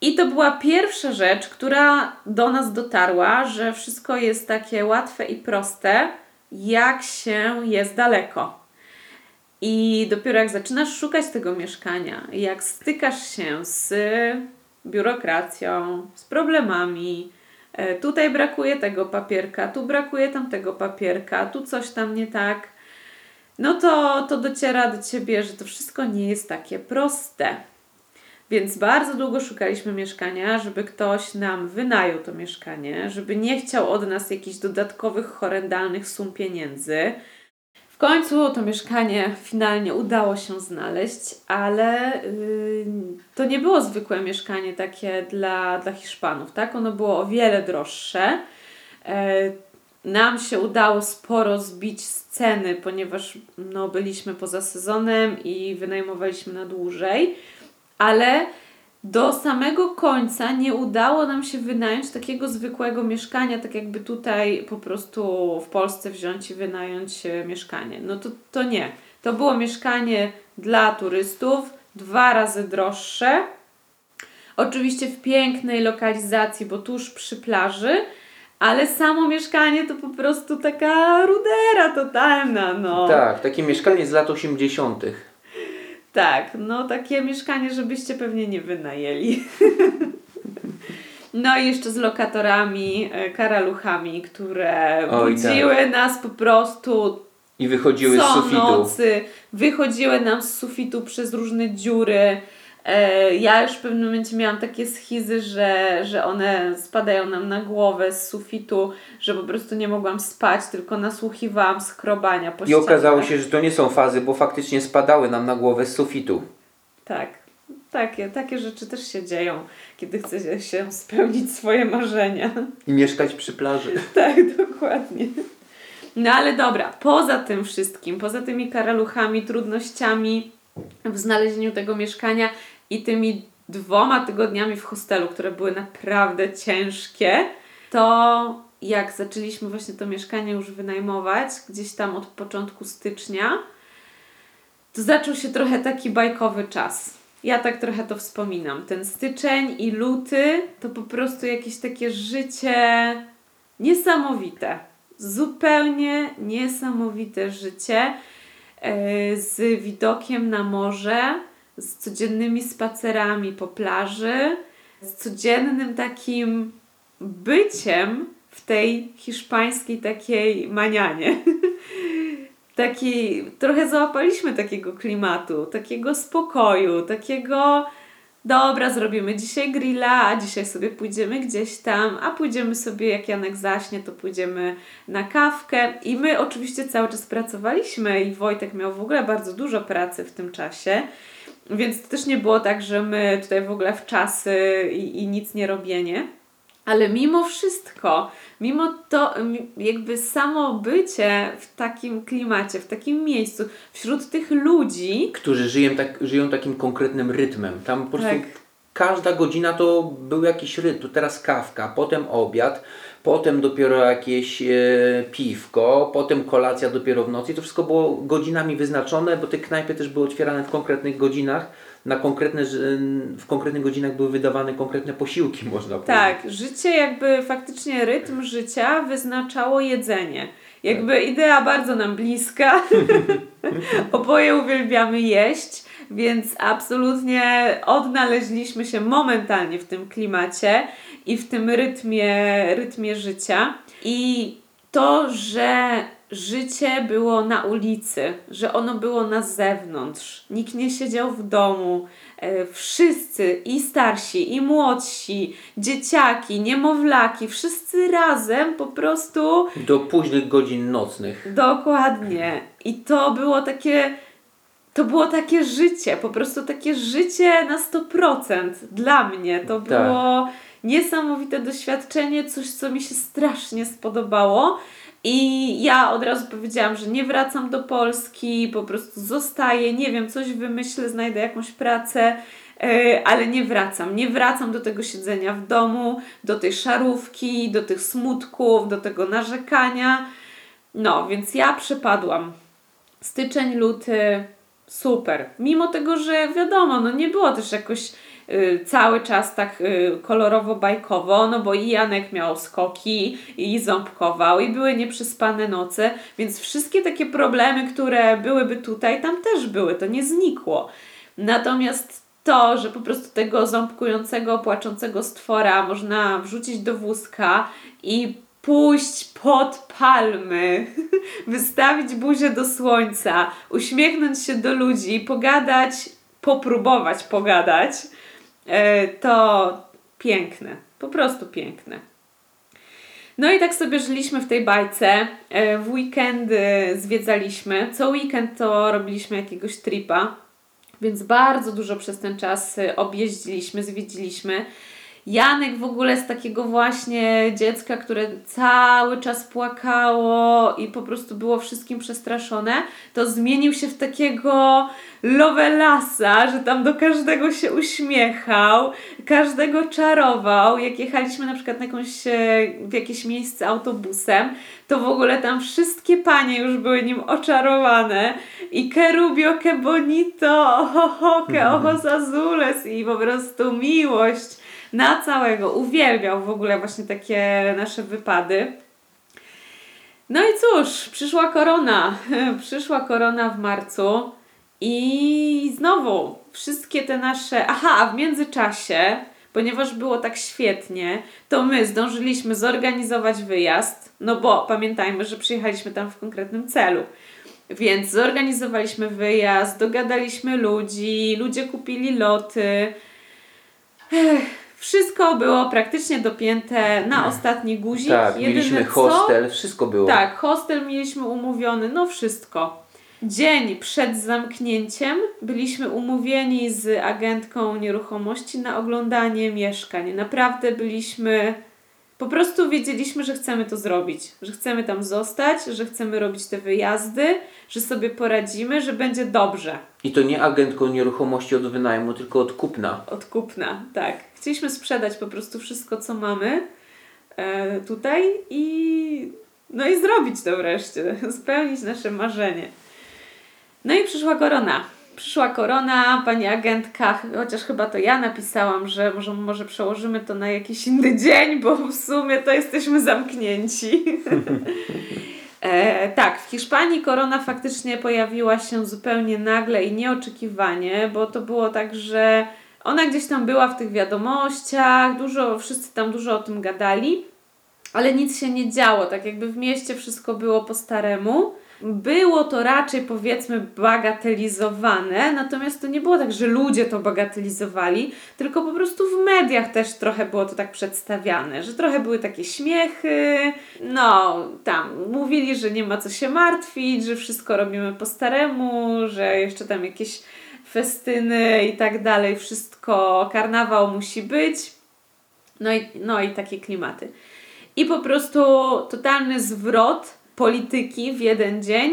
I to była pierwsza rzecz, która do nas dotarła, że wszystko jest takie łatwe i proste, jak się jest daleko. I dopiero jak zaczynasz szukać tego mieszkania, jak stykasz się z biurokracją, z problemami, e, tutaj brakuje tego papierka, tu brakuje tamtego papierka, tu coś tam nie tak, no to, to dociera do ciebie, że to wszystko nie jest takie proste. Więc bardzo długo szukaliśmy mieszkania, żeby ktoś nam wynajął to mieszkanie, żeby nie chciał od nas jakichś dodatkowych, horrendalnych sum pieniędzy. W końcu to mieszkanie finalnie udało się znaleźć, ale yy, to nie było zwykłe mieszkanie takie dla, dla Hiszpanów, tak? Ono było o wiele droższe. Yy, nam się udało sporo zbić z ceny, ponieważ no, byliśmy poza sezonem i wynajmowaliśmy na dłużej ale do samego końca nie udało nam się wynająć takiego zwykłego mieszkania, tak jakby tutaj po prostu w Polsce wziąć i wynająć e, mieszkanie. No to, to nie. To było mieszkanie dla turystów, dwa razy droższe. Oczywiście w pięknej lokalizacji, bo tuż przy plaży, ale samo mieszkanie to po prostu taka rudera totalna. No. Tak, takie mieszkanie z lat 80. Tak, no takie mieszkanie, żebyście pewnie nie wynajęli. No i jeszcze z lokatorami, e, karaluchami, które Oj, budziły tak. nas po prostu i wychodziły z sufitu. nocy, wychodziły nam z sufitu przez różne dziury. E, ja już w pewnym momencie miałam takie schizy, że, że one spadają nam na głowę z sufitu, że po prostu nie mogłam spać, tylko nasłuchiwałam skrobania po I okazało się, że to nie są fazy, bo faktycznie spadały nam na głowę z sufitu. Tak. Takie, takie rzeczy też się dzieją, kiedy chce się spełnić swoje marzenia. I mieszkać przy plaży. (laughs) tak, dokładnie. No ale dobra, poza tym wszystkim, poza tymi karaluchami, trudnościami w znalezieniu tego mieszkania, i tymi dwoma tygodniami w hostelu, które były naprawdę ciężkie, to jak zaczęliśmy właśnie to mieszkanie już wynajmować, gdzieś tam od początku stycznia, to zaczął się trochę taki bajkowy czas. Ja tak trochę to wspominam. Ten styczeń i luty to po prostu jakieś takie życie niesamowite. Zupełnie niesamowite życie yy, z widokiem na morze z codziennymi spacerami po plaży, z codziennym takim byciem w tej hiszpańskiej takiej manianie. (laughs) Taki, trochę załapaliśmy takiego klimatu, takiego spokoju, takiego dobra, zrobimy dzisiaj grilla, a dzisiaj sobie pójdziemy gdzieś tam, a pójdziemy sobie, jak Janek zaśnie, to pójdziemy na kawkę. I my oczywiście cały czas pracowaliśmy i Wojtek miał w ogóle bardzo dużo pracy w tym czasie. Więc to też nie było tak, że my tutaj w ogóle w czasy i, i nic nie robienie. Ale mimo wszystko, mimo to jakby samo bycie w takim klimacie, w takim miejscu, wśród tych ludzi... Którzy żyją, tak, żyją takim konkretnym rytmem. Tam po prostu tak. Każda godzina to był jakiś rytm. Teraz kawka, potem obiad, potem dopiero jakieś e, piwko, potem kolacja dopiero w nocy. I to wszystko było godzinami wyznaczone, bo te knajpy też były otwierane w konkretnych godzinach. Na konkretne, w konkretnych godzinach były wydawane konkretne posiłki, (laughs) można powiedzieć. Tak, życie jakby faktycznie rytm życia wyznaczało jedzenie. Jakby tak. idea bardzo nam bliska. (laughs) Oboje uwielbiamy jeść, więc absolutnie odnaleźliśmy się momentalnie w tym klimacie i w tym rytmie, rytmie życia. I to, że życie było na ulicy, że ono było na zewnątrz. Nikt nie siedział w domu. E, wszyscy, i starsi, i młodsi, dzieciaki, niemowlaki, wszyscy razem po prostu. Do późnych godzin nocnych. Dokładnie. I to było takie. To było takie życie, po prostu takie życie na 100% dla mnie. To Tak. było niesamowite doświadczenie, coś, co mi się strasznie spodobało. I ja od razu powiedziałam, że nie wracam do Polski, po prostu zostaję, nie wiem, coś wymyślę, znajdę jakąś pracę, yy, ale nie wracam. Nie wracam do tego siedzenia w domu, do tej szarówki, do tych smutków, do tego narzekania. No, więc ja przepadłam. Styczeń, luty, super. Mimo tego, że wiadomo, no nie było też jakoś y, cały czas tak y, kolorowo-bajkowo, no bo i Janek miał skoki, i ząbkował, i były nieprzespane noce, więc wszystkie takie problemy, które byłyby tutaj, tam też były, to nie znikło. Natomiast to, że po prostu tego ząbkującego, płaczącego stwora można wrzucić do wózka i pójść pod palmy, (laughs) wystawić buzię do słońca, uśmiechnąć się do ludzi, pogadać, popróbować pogadać, e, to piękne, po prostu piękne. No i tak sobie żyliśmy w tej bajce. E, W weekendy zwiedzaliśmy. Co weekend to robiliśmy jakiegoś tripa, więc bardzo dużo przez ten czas e, objeździliśmy, zwiedziliśmy. Janek w ogóle z takiego właśnie dziecka, które cały czas płakało i po prostu było wszystkim przestraszone, to zmienił się w takiego Lovelasa, że tam do każdego się uśmiechał, każdego czarował. Jak jechaliśmy na przykład na jakąś, e, w jakieś miejsce autobusem, to w ogóle tam wszystkie panie już były nim oczarowane. I que rubio, que bonito, oho, que ojos azules i po prostu miłość na całego. Uwielbiał w ogóle właśnie takie nasze wypady. No i cóż, przyszła korona. (laughs) Przyszła korona w marcu i znowu wszystkie te nasze. Aha, a w międzyczasie, ponieważ było tak świetnie, to my zdążyliśmy zorganizować wyjazd. No bo pamiętajmy, że przyjechaliśmy tam w konkretnym celu. Więc zorganizowaliśmy wyjazd, dogadaliśmy ludzi, ludzie kupili loty. Ech, wszystko było praktycznie dopięte na ostatni guzik. Tak, Jedyne mieliśmy co- hostel, wszystko było. tak, hostel mieliśmy umówiony, no wszystko. Dzień przed zamknięciem byliśmy umówieni z agentką nieruchomości na oglądanie mieszkań. Naprawdę byliśmy, po prostu wiedzieliśmy, że chcemy to zrobić, że chcemy tam zostać, że chcemy robić te wyjazdy, że sobie poradzimy, że będzie dobrze. I to nie agentką nieruchomości od wynajmu, tylko od kupna. Od kupna, tak. Chcieliśmy sprzedać po prostu wszystko, co mamy e, tutaj i no i zrobić to wreszcie, (laughs) spełnić nasze marzenie. No i przyszła korona. Przyszła korona, pani agentka, chociaż chyba to ja napisałam, że może, może przełożymy to na jakiś inny (laughs) dzień, bo w sumie to jesteśmy zamknięci. (laughs) E, tak, w Hiszpanii korona faktycznie pojawiła się zupełnie nagle i nieoczekiwanie, bo to było tak, że ona gdzieś tam była w tych wiadomościach, dużo, wszyscy tam dużo o tym gadali, ale nic się nie działo, tak jakby w mieście wszystko było po staremu. Było to raczej powiedzmy bagatelizowane, natomiast to nie było tak, że ludzie to bagatelizowali, tylko po prostu w mediach też trochę było to tak przedstawiane, że trochę były takie śmiechy, no tam mówili, że nie ma co się martwić, że wszystko robimy po staremu, że jeszcze tam jakieś festyny i tak dalej, wszystko, karnawał musi być, no i, no i takie klimaty. I po prostu totalny zwrot polityki w jeden dzień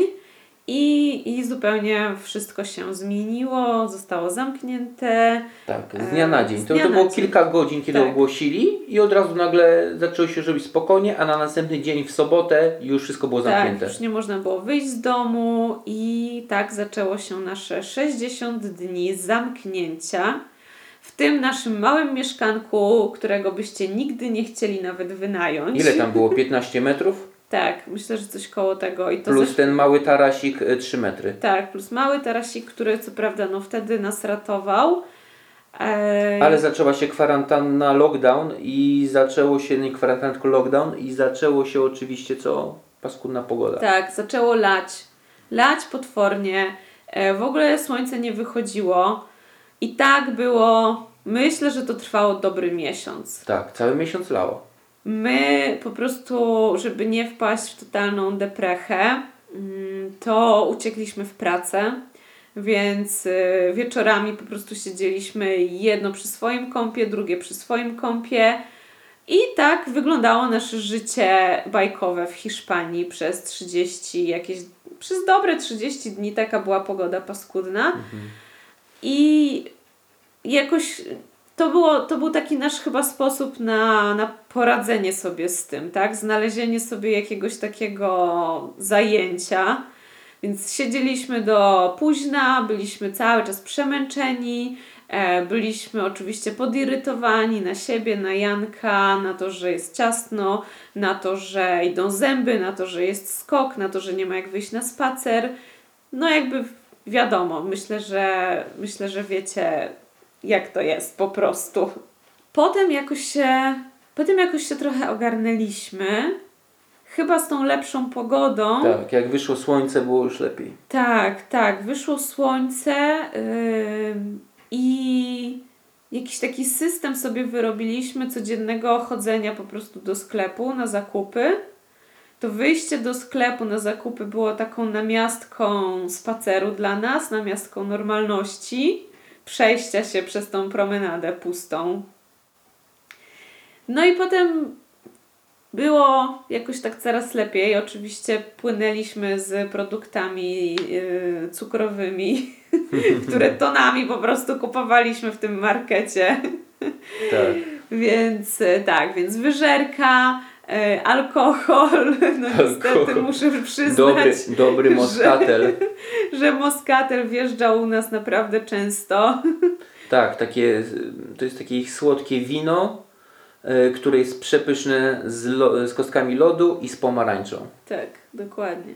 i, i zupełnie wszystko się zmieniło, zostało zamknięte. Tak, z dnia na dzień. To, to było dzień. kilka godzin, kiedy Tak. ogłosili i od razu nagle zaczęło się robić spokojnie, a na następny dzień w sobotę już wszystko było Tak, zamknięte. już nie można było wyjść z domu i tak zaczęło się nasze 60 dni zamknięcia w tym naszym małym mieszkanku, którego byście nigdy nie chcieli nawet wynająć. Ile tam było? 15 metrów? Tak, myślę, że coś koło tego. I to Plus ten mały tarasik y, 3 metry. Tak, plus mały tarasik, który co prawda no wtedy nas ratował. Eee, Ale zaczęła się kwarantanna, lockdown i zaczęło się, nie kwarantanna, tylko lockdown i zaczęło się oczywiście co? paskudna pogoda. Tak, zaczęło lać. Lać potwornie. E, w ogóle słońce nie wychodziło. I tak było, myślę, że to trwało dobry miesiąc. Tak, cały miesiąc lało. My po prostu, żeby nie wpaść w totalną deprechę, mm, to uciekliśmy w pracę. Więc y, wieczorami po prostu siedzieliśmy jedno przy swoim kąpie, drugie przy swoim kąpie. I tak wyglądało nasze życie bajkowe w Hiszpanii przez 30 jakieś, przez dobre 30 dni taka była pogoda paskudna. I jakoś to, było, to był taki nasz chyba sposób na, na poradzenie sobie z tym, tak? Znalezienie sobie jakiegoś takiego zajęcia. Więc siedzieliśmy do późna, byliśmy cały czas przemęczeni, e, byliśmy oczywiście podirytowani na siebie, na Janka, na to, że jest ciasno, na to, że idą zęby, na to, że jest skok, na to, że nie ma jak wyjść na spacer. No jakby wiadomo, myślę, że myślę, że wiecie jak to jest po prostu. Potem jakoś się, potem jakoś się trochę ogarnęliśmy. Chyba z tą lepszą pogodą. Tak, jak wyszło słońce, było już lepiej. Tak, tak. Wyszło słońce yy, i jakiś taki system sobie wyrobiliśmy codziennego chodzenia po prostu do sklepu na zakupy. To wyjście do sklepu na zakupy było taką namiastką spaceru dla nas, namiastką normalności, przejścia się przez tą promenadę pustą. No i potem było jakoś tak coraz lepiej. Oczywiście płynęliśmy z produktami yy, cukrowymi, (laughs) które tonami po prostu kupowaliśmy w tym markecie. Tak. Więc y, tak, więc wyżerka, alkohol, (laughs) no niestety Alkohol. muszę przyznać, Dobry, dobry moskatel. Że, (laughs) że moskatel wjeżdżał u nas naprawdę często. (laughs) Tak, takie, to jest takie ich słodkie wino, y, które jest przepyszne z, lo, z kostkami lodu i z pomarańczą. Tak, dokładnie.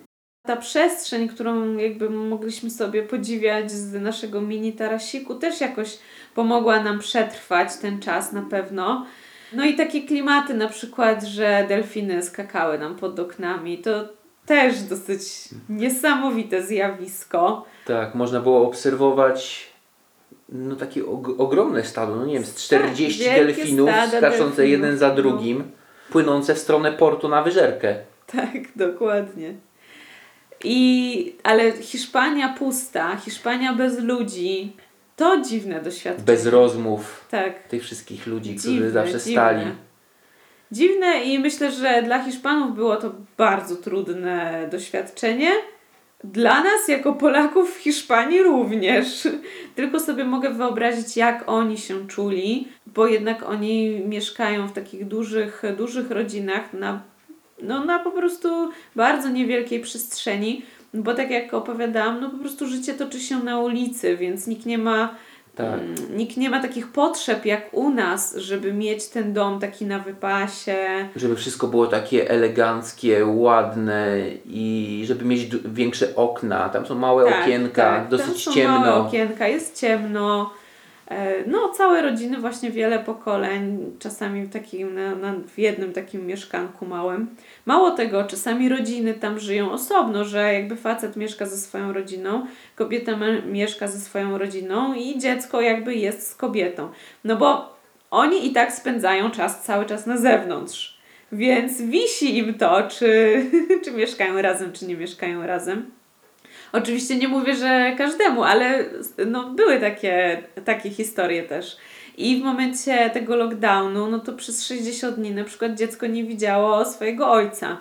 Ta przestrzeń, którą jakby mogliśmy sobie podziwiać z naszego mini tarasiku, też jakoś pomogła nam przetrwać ten czas na pewno. No i takie klimaty, na przykład, że delfiny skakały nam pod oknami, to też dosyć niesamowite zjawisko. Tak, można było obserwować no takie og- ogromne stado, no nie wiem, z 40 wielkie delfinów skaczące jeden za no. drugim, płynące w stronę portu na wyżerkę. Tak, (laughs) dokładnie. I, ale Hiszpania pusta, Hiszpania bez ludzi, to dziwne doświadczenie. Bez rozmów Tak. tych wszystkich ludzi, którzy Dziwne, zawsze dziwne. stali. Dziwne i myślę, że dla Hiszpanów było to bardzo trudne doświadczenie. Dla nas, jako Polaków w Hiszpanii również. (laughs) Tylko sobie mogę wyobrazić, jak oni się czuli, bo jednak oni mieszkają w takich dużych, dużych rodzinach na, no, na po prostu bardzo niewielkiej przestrzeni. Bo tak jak opowiadałam, no po prostu życie toczy się na ulicy, więc nikt nie ma Tak. Mm, Nikt nie ma takich potrzeb jak u nas, żeby mieć ten dom taki na wypasie. Żeby wszystko było takie eleganckie, ładne i żeby mieć większe okna. Tam są małe okienka, tak. Tam dosyć są ciemno. Małe okienka, jest ciemno. E, No, całe rodziny, właśnie wiele pokoleń, czasami w, takim, na, na, w jednym takim mieszkanku małym. Mało tego, czasami rodziny tam żyją osobno, że jakby facet mieszka ze swoją rodziną, kobieta mieszka ze swoją rodziną i dziecko jakby jest z kobietą. No bo oni i tak spędzają czas cały czas na zewnątrz. Więc wisi im to, czy, (laughs) czy mieszkają razem, czy nie mieszkają razem. Oczywiście nie mówię, że każdemu, ale no, były takie, takie historie też. I w momencie tego lockdownu, no to przez 60 dni na przykład dziecko nie widziało swojego ojca.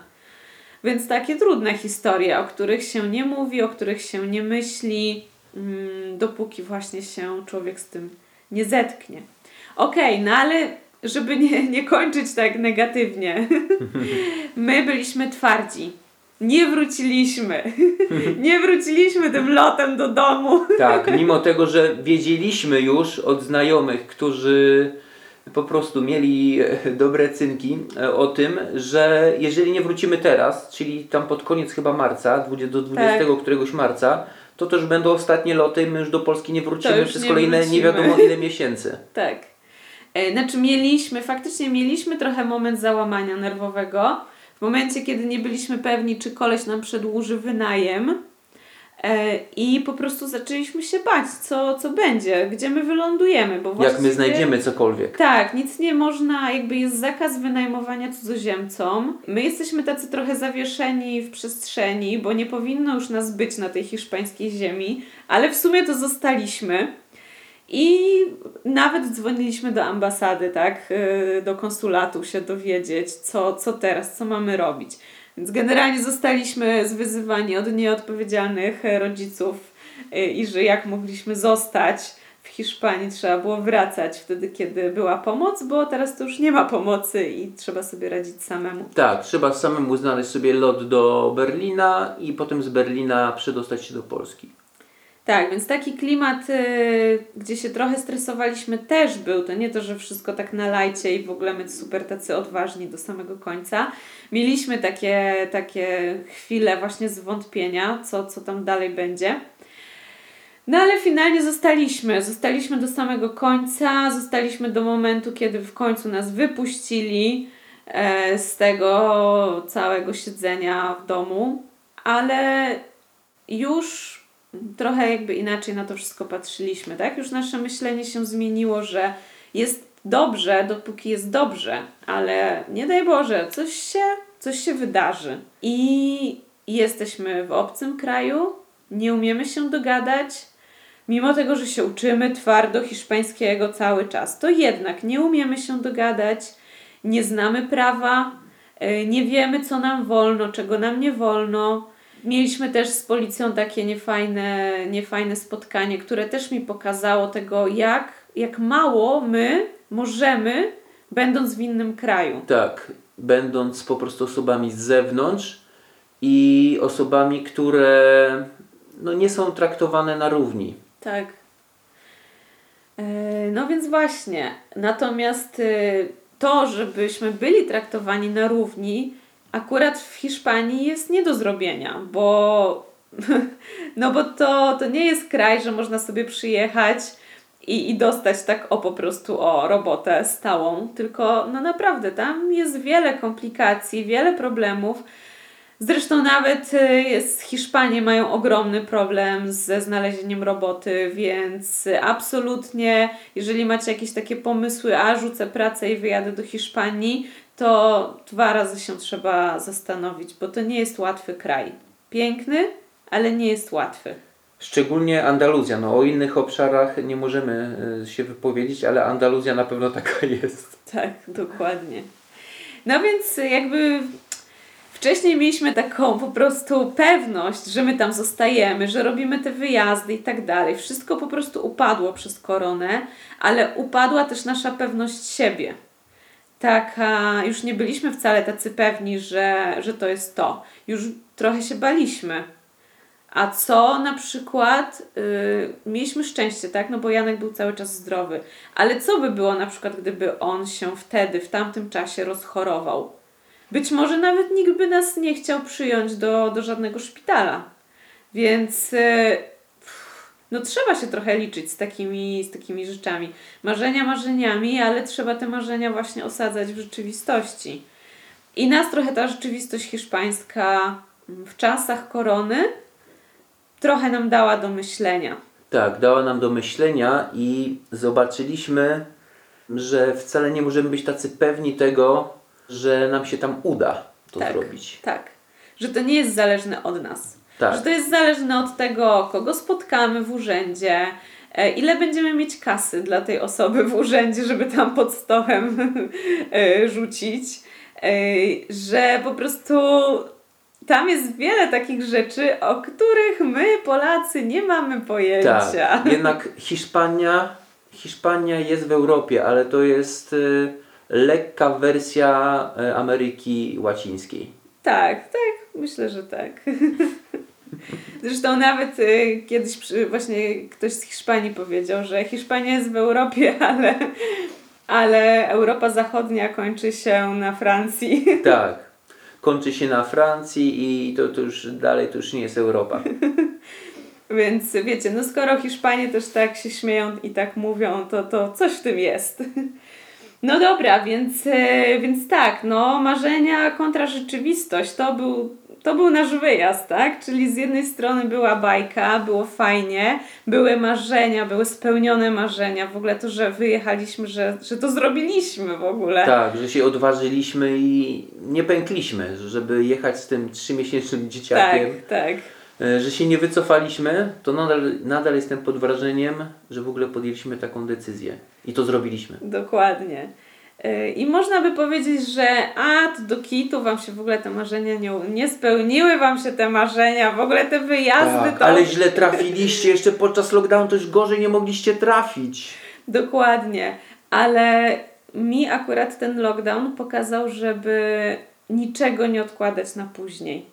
Więc takie trudne historie, o których się nie mówi, o których się nie myśli, mm, dopóki właśnie się człowiek z tym nie zetknie. Okej, no ale żeby nie, nie kończyć tak negatywnie, (laughs) my byliśmy twardzi. Nie wróciliśmy. (laughs) Nie wróciliśmy tym lotem do domu. Tak, mimo tego, że wiedzieliśmy już od znajomych, którzy po prostu mieli e, dobre cynki e, o tym, że jeżeli nie wrócimy teraz, czyli tam pod koniec chyba marca, 20 do 20 Tak. któregoś marca, to też będą ostatnie loty i my już do Polski nie wrócimy przez nie kolejne wrócimy. nie wiadomo ile miesięcy. (laughs) Tak. E, Znaczy mieliśmy, faktycznie mieliśmy trochę moment załamania nerwowego. W momencie, kiedy nie byliśmy pewni, czy koleś nam przedłuży wynajem, E, I po prostu zaczęliśmy się bać, co, co będzie, gdzie my wylądujemy. Bo Jak my znajdziemy cokolwiek. Tak, nic nie można, jakby jest zakaz wynajmowania cudzoziemcom. My jesteśmy tacy trochę zawieszeni w przestrzeni, bo nie powinno już nas być na tej hiszpańskiej ziemi, ale w sumie to zostaliśmy. I nawet dzwoniliśmy do ambasady, tak, e, do konsulatu się dowiedzieć, co, co teraz, co mamy robić. Więc generalnie zostaliśmy zwyzywani od nieodpowiedzialnych rodziców y, i że jak mogliśmy zostać w Hiszpanii, trzeba było wracać wtedy, kiedy była pomoc, bo teraz to już nie ma pomocy i trzeba sobie radzić samemu. Tak, trzeba samemu znaleźć sobie lot do Berlina i potem z Berlina przedostać się do Polski. Tak, więc taki klimat, y, gdzie się trochę stresowaliśmy, też był. To nie to, że wszystko tak na lajcie i w ogóle my super tacy odważni do samego końca. Mieliśmy takie, takie chwile właśnie zwątpienia, co, co tam dalej będzie. No ale finalnie zostaliśmy. Zostaliśmy do samego końca, zostaliśmy do momentu, kiedy w końcu nas wypuścili e, z tego całego siedzenia w domu, ale już trochę jakby inaczej na to wszystko patrzyliśmy, tak? Już nasze myślenie się zmieniło, że jest dobrze, dopóki jest dobrze, ale nie daj Boże, coś się, coś się wydarzy. I jesteśmy w obcym kraju, nie umiemy się dogadać, mimo tego, że się uczymy twardo hiszpańskiego cały czas, to jednak nie umiemy się dogadać, nie znamy prawa, y, nie wiemy, co nam wolno, czego nam nie wolno Mieliśmy też z policją takie niefajne, niefajne spotkanie, które też mi pokazało tego, jak, jak mało my możemy, będąc w innym kraju. Tak, będąc po prostu osobami z zewnątrz i osobami, które no, nie są traktowane na równi. Tak. E, no więc właśnie. Natomiast y, to, żebyśmy byli traktowani na równi, akurat w Hiszpanii jest nie do zrobienia, bo (laughs) no bo to, to nie jest kraj, że można sobie przyjechać i, i dostać tak o po prostu o robotę stałą, tylko no naprawdę tam jest wiele komplikacji, wiele problemów. Zresztą nawet y, z Hiszpanii mają ogromny problem ze znalezieniem roboty, więc absolutnie, jeżeli macie jakieś takie pomysły, a rzucę pracę i wyjadę do Hiszpanii, to dwa razy się trzeba zastanowić, bo to nie jest łatwy kraj. Piękny, ale nie jest łatwy. Szczególnie Andaluzja. No, o innych obszarach nie możemy y, się wypowiedzieć, ale Andaluzja na pewno taka (laughs) jest. Tak, dokładnie. No więc jakby wcześniej mieliśmy taką po prostu pewność, że my tam zostajemy, że robimy te wyjazdy i tak dalej. Wszystko po prostu upadło przez koronę, ale upadła też nasza pewność siebie taka, już nie byliśmy wcale tacy pewni, że, że to jest to. Już trochę się baliśmy. A co na przykład, yy, mieliśmy szczęście, tak? No bo Janek był cały czas zdrowy. Ale co by było na przykład, gdyby on się wtedy, w tamtym czasie rozchorował? Być może nawet nikt by nas nie chciał przyjąć do, do żadnego szpitala. Więc yy, no trzeba się trochę liczyć z takimi, z takimi rzeczami. Marzenia marzeniami, ale trzeba te marzenia właśnie osadzać w rzeczywistości. I nas trochę ta rzeczywistość hiszpańska w czasach korony trochę nam dała do myślenia. Tak, dała nam do myślenia i zobaczyliśmy, że wcale nie możemy być tacy pewni tego, że nam się tam uda to tak, zrobić. Tak, że to nie jest zależne od nas. Tak. Że to jest zależne od tego, kogo spotkamy w urzędzie, e, ile będziemy mieć kasy dla tej osoby w urzędzie, żeby tam pod stołem (laughs) e, rzucić, e, że po prostu tam jest wiele takich rzeczy, o których my, Polacy, nie mamy pojęcia. Tak, jednak Hiszpania, Hiszpania jest w Europie, ale to jest lekka wersja Ameryki Łacińskiej. Tak, tak, myślę, że tak. (laughs) Zresztą nawet y, kiedyś przy, właśnie ktoś z Hiszpanii powiedział, że Hiszpania jest w Europie, (laughs) ale, ale Europa Zachodnia kończy się na Francji. (laughs) Tak. Kończy się na Francji i to, to już dalej to już nie jest Europa. (laughs) Więc wiecie, no skoro Hiszpanie też tak się śmieją i tak mówią, to, to coś w tym jest. No dobra, więc, e, więc tak, no marzenia kontra rzeczywistość to był, to był nasz wyjazd, tak? Czyli z jednej strony była bajka, było fajnie, były marzenia, były spełnione marzenia, w ogóle to, że wyjechaliśmy, że, że to zrobiliśmy w ogóle. Tak, że się odważyliśmy i nie pękliśmy, żeby jechać z tym trzymiesięcznym dzieciakiem. Tak, tak. E, Że się nie wycofaliśmy, to nadal, nadal jestem pod wrażeniem, że w ogóle podjęliśmy taką decyzję. I to zrobiliśmy. Dokładnie. I można by powiedzieć, że a, to do kitu wam się w ogóle te marzenia nie, nie spełniły, wam się te marzenia, w ogóle te wyjazdy Tak, to... ale źle trafiliście, jeszcze podczas lockdownu już gorzej nie mogliście trafić. Dokładnie. Ale mi akurat ten lockdown pokazał, żeby niczego nie odkładać na później.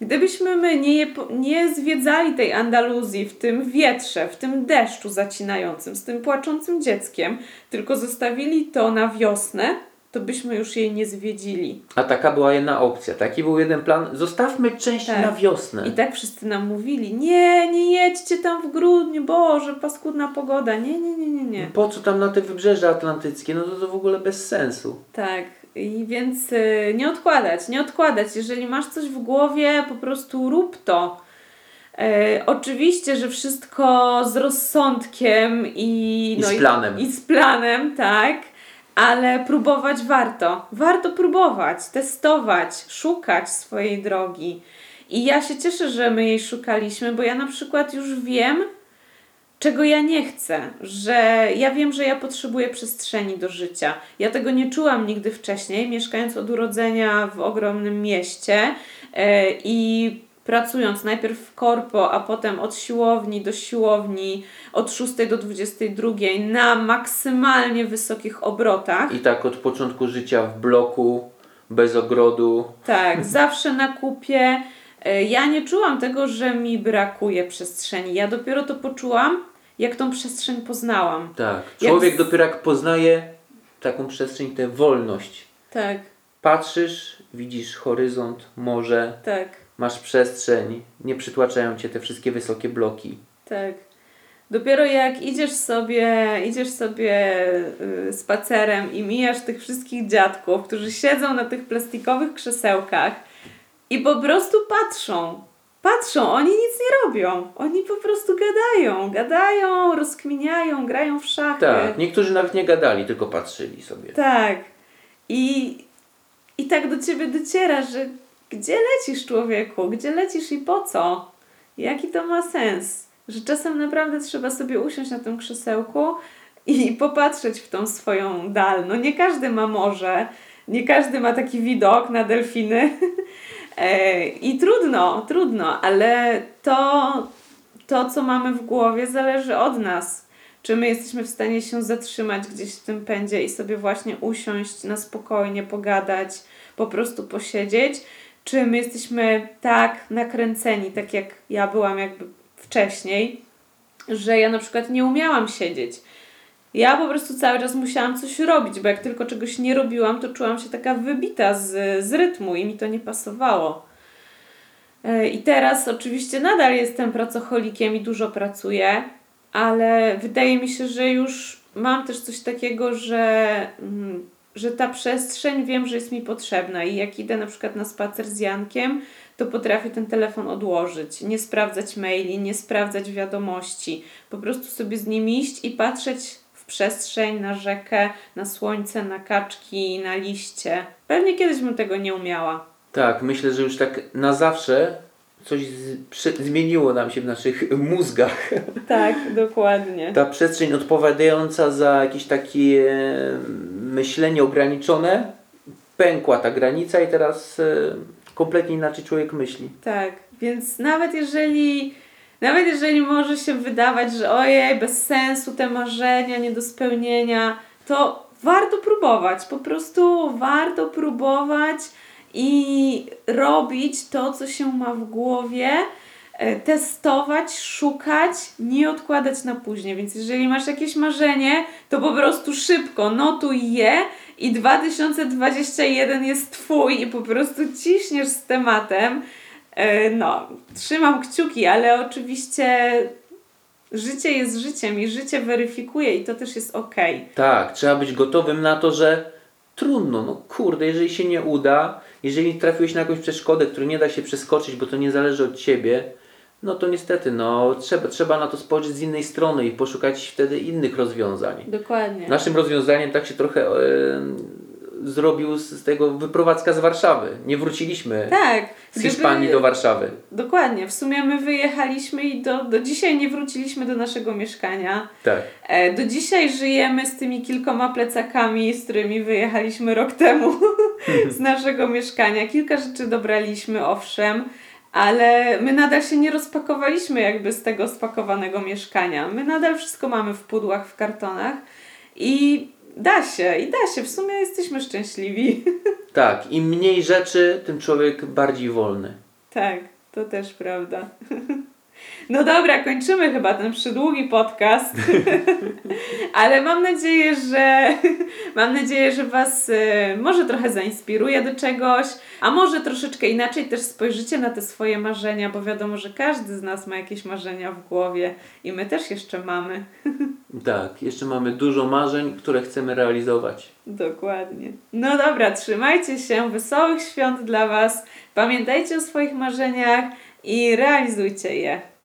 Gdybyśmy my nie, nie zwiedzali tej Andaluzji w tym wietrze, w tym deszczu zacinającym, z tym płaczącym dzieckiem, tylko zostawili to na wiosnę, to byśmy już jej nie zwiedzili. A taka była jedna opcja, taki był jeden plan. Zostawmy część Tak. na wiosnę. I tak wszyscy nam mówili, nie, nie jedźcie tam w grudniu, Boże, paskudna pogoda, nie, nie, nie, nie, nie. Po co tam na te wybrzeże atlantyckie? No to, to w ogóle bez sensu. Tak, i więc y, nie odkładać, nie odkładać. Jeżeli masz coś w głowie, po prostu rób to. E, oczywiście, że wszystko z rozsądkiem i, I no z planem. I, z planem, tak. Ale próbować warto. Warto próbować, testować, szukać swojej drogi. I ja się cieszę, że my jej szukaliśmy, bo ja na przykład już wiem, czego ja nie chcę, że ja wiem, że ja potrzebuję przestrzeni do życia. Ja tego nie czułam nigdy wcześniej, mieszkając od urodzenia w ogromnym mieście e, i pracując najpierw w korpo, a potem od siłowni do siłowni, od 6 do 22 na maksymalnie wysokich obrotach. I tak od początku życia w bloku, bez ogrodu. Tak, zawsze na kupie. E, Ja nie czułam tego, że mi brakuje przestrzeni. Ja dopiero to poczułam, jak tą przestrzeń poznałam. Tak. Jak Człowiek z- dopiero jak poznaje taką przestrzeń, tę wolność. Tak, Patrzysz, widzisz horyzont, morze, tak. masz przestrzeń, nie przytłaczają cię te wszystkie wysokie bloki. Tak. Dopiero jak idziesz sobie, idziesz sobie y, spacerem i mijasz tych wszystkich dziadków, którzy siedzą na tych plastikowych krzesełkach i po prostu patrzą. Patrzą, oni nic nie robią. Oni po prostu gadają, gadają, rozkminiają, grają w szachy. Tak, niektórzy nawet nie gadali, tylko patrzyli sobie. Tak. I, I tak do ciebie dociera, że gdzie lecisz człowieku? Gdzie lecisz i po co? Jaki to ma sens? Że czasem naprawdę trzeba sobie usiąść na tym krzesełku i popatrzeć w tą swoją dal. No nie każdy ma morze, nie każdy ma taki widok na delfiny. (laughs) E, I trudno, trudno, ale to, to, co mamy w głowie, zależy od nas. Czy my jesteśmy w stanie się zatrzymać gdzieś w tym pędzie i sobie właśnie usiąść na spokojnie, pogadać, po prostu posiedzieć, czy my jesteśmy tak nakręceni, tak jak ja byłam jakby wcześniej, że ja na przykład nie umiałam siedzieć. Ja po prostu cały czas musiałam coś robić, bo jak tylko czegoś nie robiłam, to czułam się taka wybita z, z rytmu i mi to nie pasowało. E, I teraz oczywiście nadal jestem pracocholikiem i dużo pracuję, ale wydaje mi się, że już mam też coś takiego, że, mm, że ta przestrzeń wiem, że jest mi potrzebna i jak idę na przykład na spacer z Jankiem, to potrafię ten telefon odłożyć, nie sprawdzać maili, nie sprawdzać wiadomości, po prostu sobie z nim iść i patrzeć przestrzeń, na rzekę, na słońce, na kaczki, na liście. Pewnie kiedyś bym tego nie umiała. Tak, myślę, że już tak na zawsze coś zmieniło nam się w naszych mózgach. (laughs) Tak, dokładnie. Ta przestrzeń odpowiadająca za jakieś takie myślenie ograniczone, pękła ta granica i teraz kompletnie inaczej człowiek myśli. Tak, więc nawet jeżeli, nawet jeżeli może się wydawać, że ojej, bez sensu te marzenia, nie do spełnienia, to warto próbować, po prostu warto próbować i robić to, co się ma w głowie, e, testować, szukać, nie odkładać na później. Więc jeżeli masz jakieś marzenie, to po prostu szybko notuj je i 2021 jest Twój i po prostu ciśniesz z tematem. E, No, trzymam kciuki, ale oczywiście Życie jest życiem i życie weryfikuje i to też jest okej. Tak, trzeba być gotowym na to, że trudno, no kurde, jeżeli się nie uda, jeżeli trafiłeś na jakąś przeszkodę, której nie da się przeskoczyć, bo to nie zależy od ciebie, no to niestety, no trzeba, trzeba na to spojrzeć z innej strony i poszukać wtedy innych rozwiązań. Dokładnie. Naszym rozwiązaniem tak się trochę e, zrobił z tego wyprowadzka z Warszawy. Nie wróciliśmy tak. z Hiszpanii do Warszawy. Dokładnie. W sumie my wyjechaliśmy i do, do dzisiaj nie wróciliśmy do naszego mieszkania. Tak. E, Do dzisiaj żyjemy z tymi kilkoma plecakami, z którymi wyjechaliśmy rok temu (laughs) z naszego mieszkania. Kilka rzeczy dobraliśmy, owszem, ale my nadal się nie rozpakowaliśmy jakby z tego spakowanego mieszkania. My nadal wszystko mamy w pudłach, w kartonach i da się, i da się. W sumie jesteśmy szczęśliwi. (laughs) Tak, im mniej rzeczy, tym człowiek bardziej wolny. Tak, to też prawda. (laughs) No dobra, kończymy chyba ten przydługi podcast. (laughs) Ale mam nadzieję, że mam nadzieję, że Was e, może trochę zainspiruje do czegoś, a może troszeczkę inaczej też spojrzycie na te swoje marzenia, bo wiadomo, że każdy z nas ma jakieś marzenia w głowie i my też jeszcze mamy. (laughs) Tak, jeszcze mamy dużo marzeń, które chcemy realizować. Dokładnie. No dobra, trzymajcie się, wesołych świąt dla Was. Pamiętajcie o swoich marzeniach i realizujcie je.